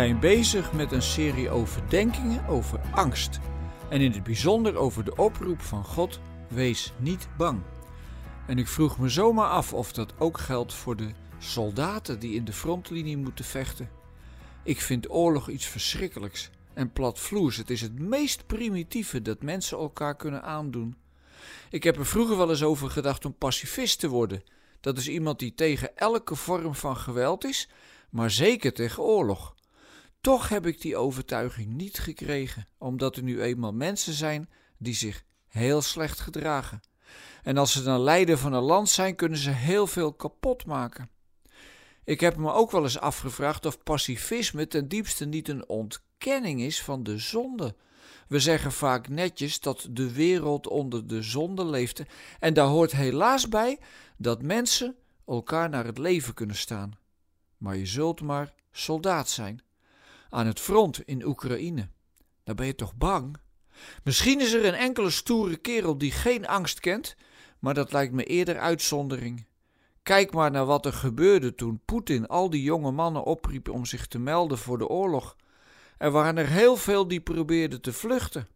zijn bezig met een serie overdenkingen over angst. En in het bijzonder over de oproep van God: wees niet bang. En ik vroeg me zomaar af of dat ook geldt voor de soldaten die in de frontlinie moeten vechten. Ik vind oorlog iets verschrikkelijks en platvloers. Het is het meest primitieve dat mensen elkaar kunnen aandoen. Ik heb er vroeger wel eens over gedacht om pacifist te worden. Dat is iemand die tegen elke vorm van geweld is, maar zeker tegen oorlog. Toch heb ik die overtuiging niet gekregen, omdat er nu eenmaal mensen zijn die zich heel slecht gedragen. En als ze dan leider van een land zijn, kunnen ze heel veel kapot maken. Ik heb me ook wel eens afgevraagd of pacifisme ten diepste niet een ontkenning is van de zonde. We zeggen vaak netjes dat de wereld onder de zonde leefde, en daar hoort helaas bij dat mensen elkaar naar het leven kunnen staan. Maar je zult maar soldaat zijn. Aan het front in Oekraïne. Daar ben je toch bang? Misschien is er een enkele stoere kerel die geen angst kent, maar dat lijkt me eerder uitzondering. Kijk maar naar wat er gebeurde toen Poetin al die jonge mannen opriep om zich te melden voor de oorlog. Er waren er heel veel die probeerden te vluchten.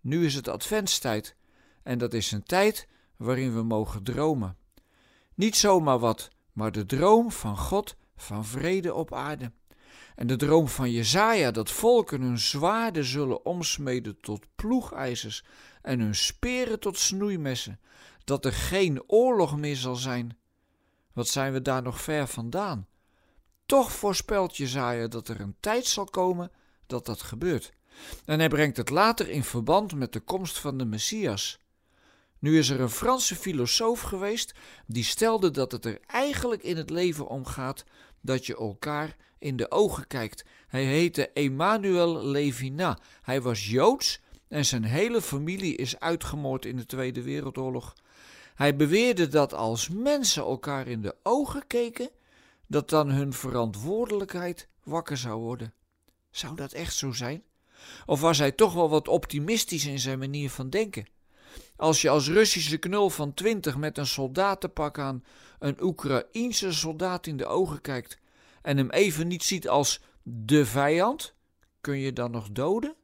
Nu is het adventstijd en dat is een tijd waarin we mogen dromen. Niet zomaar wat, maar de droom van God van vrede op aarde. En de droom van Jezaja dat volken hun zwaarden zullen omsmeden tot ploegijzers en hun speren tot snoeimessen, dat er geen oorlog meer zal zijn. Wat zijn we daar nog ver vandaan? Toch voorspelt Jezaja dat er een tijd zal komen dat dat gebeurt. En hij brengt het later in verband met de komst van de Messias. Nu is er een Franse filosoof geweest die stelde dat het er eigenlijk in het leven om gaat dat je elkaar in de ogen kijkt. Hij heette Emmanuel Levinas. Hij was Joods en zijn hele familie is uitgemoord in de Tweede Wereldoorlog. Hij beweerde dat als mensen elkaar in de ogen keken, dat dan hun verantwoordelijkheid wakker zou worden. Zou dat echt zo zijn? Of was hij toch wel wat optimistisch in zijn manier van denken? Als je als Russische knul van twintig met een soldatenpak aan een Oekraïense soldaat in de ogen kijkt en hem even niet ziet als de vijand, kun je dan nog doden?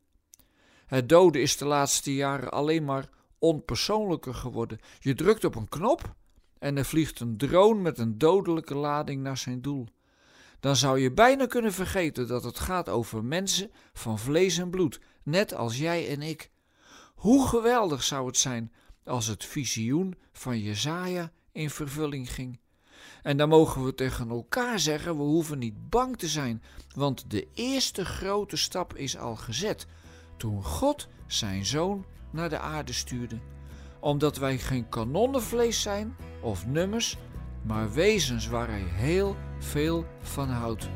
Het doden is de laatste jaren alleen maar onpersoonlijker geworden. Je drukt op een knop en er vliegt een drone met een dodelijke lading naar zijn doel. Dan zou je bijna kunnen vergeten dat het gaat over mensen van vlees en bloed, net als jij en ik. Hoe geweldig zou het zijn als het visioen van Jezaja in vervulling ging. En dan mogen we tegen elkaar zeggen: we hoeven niet bang te zijn, want de eerste grote stap is al gezet toen God zijn zoon naar de aarde stuurde. Omdat wij geen kanonnenvlees zijn of nummers, maar wezens waar hij heel veel van houdt.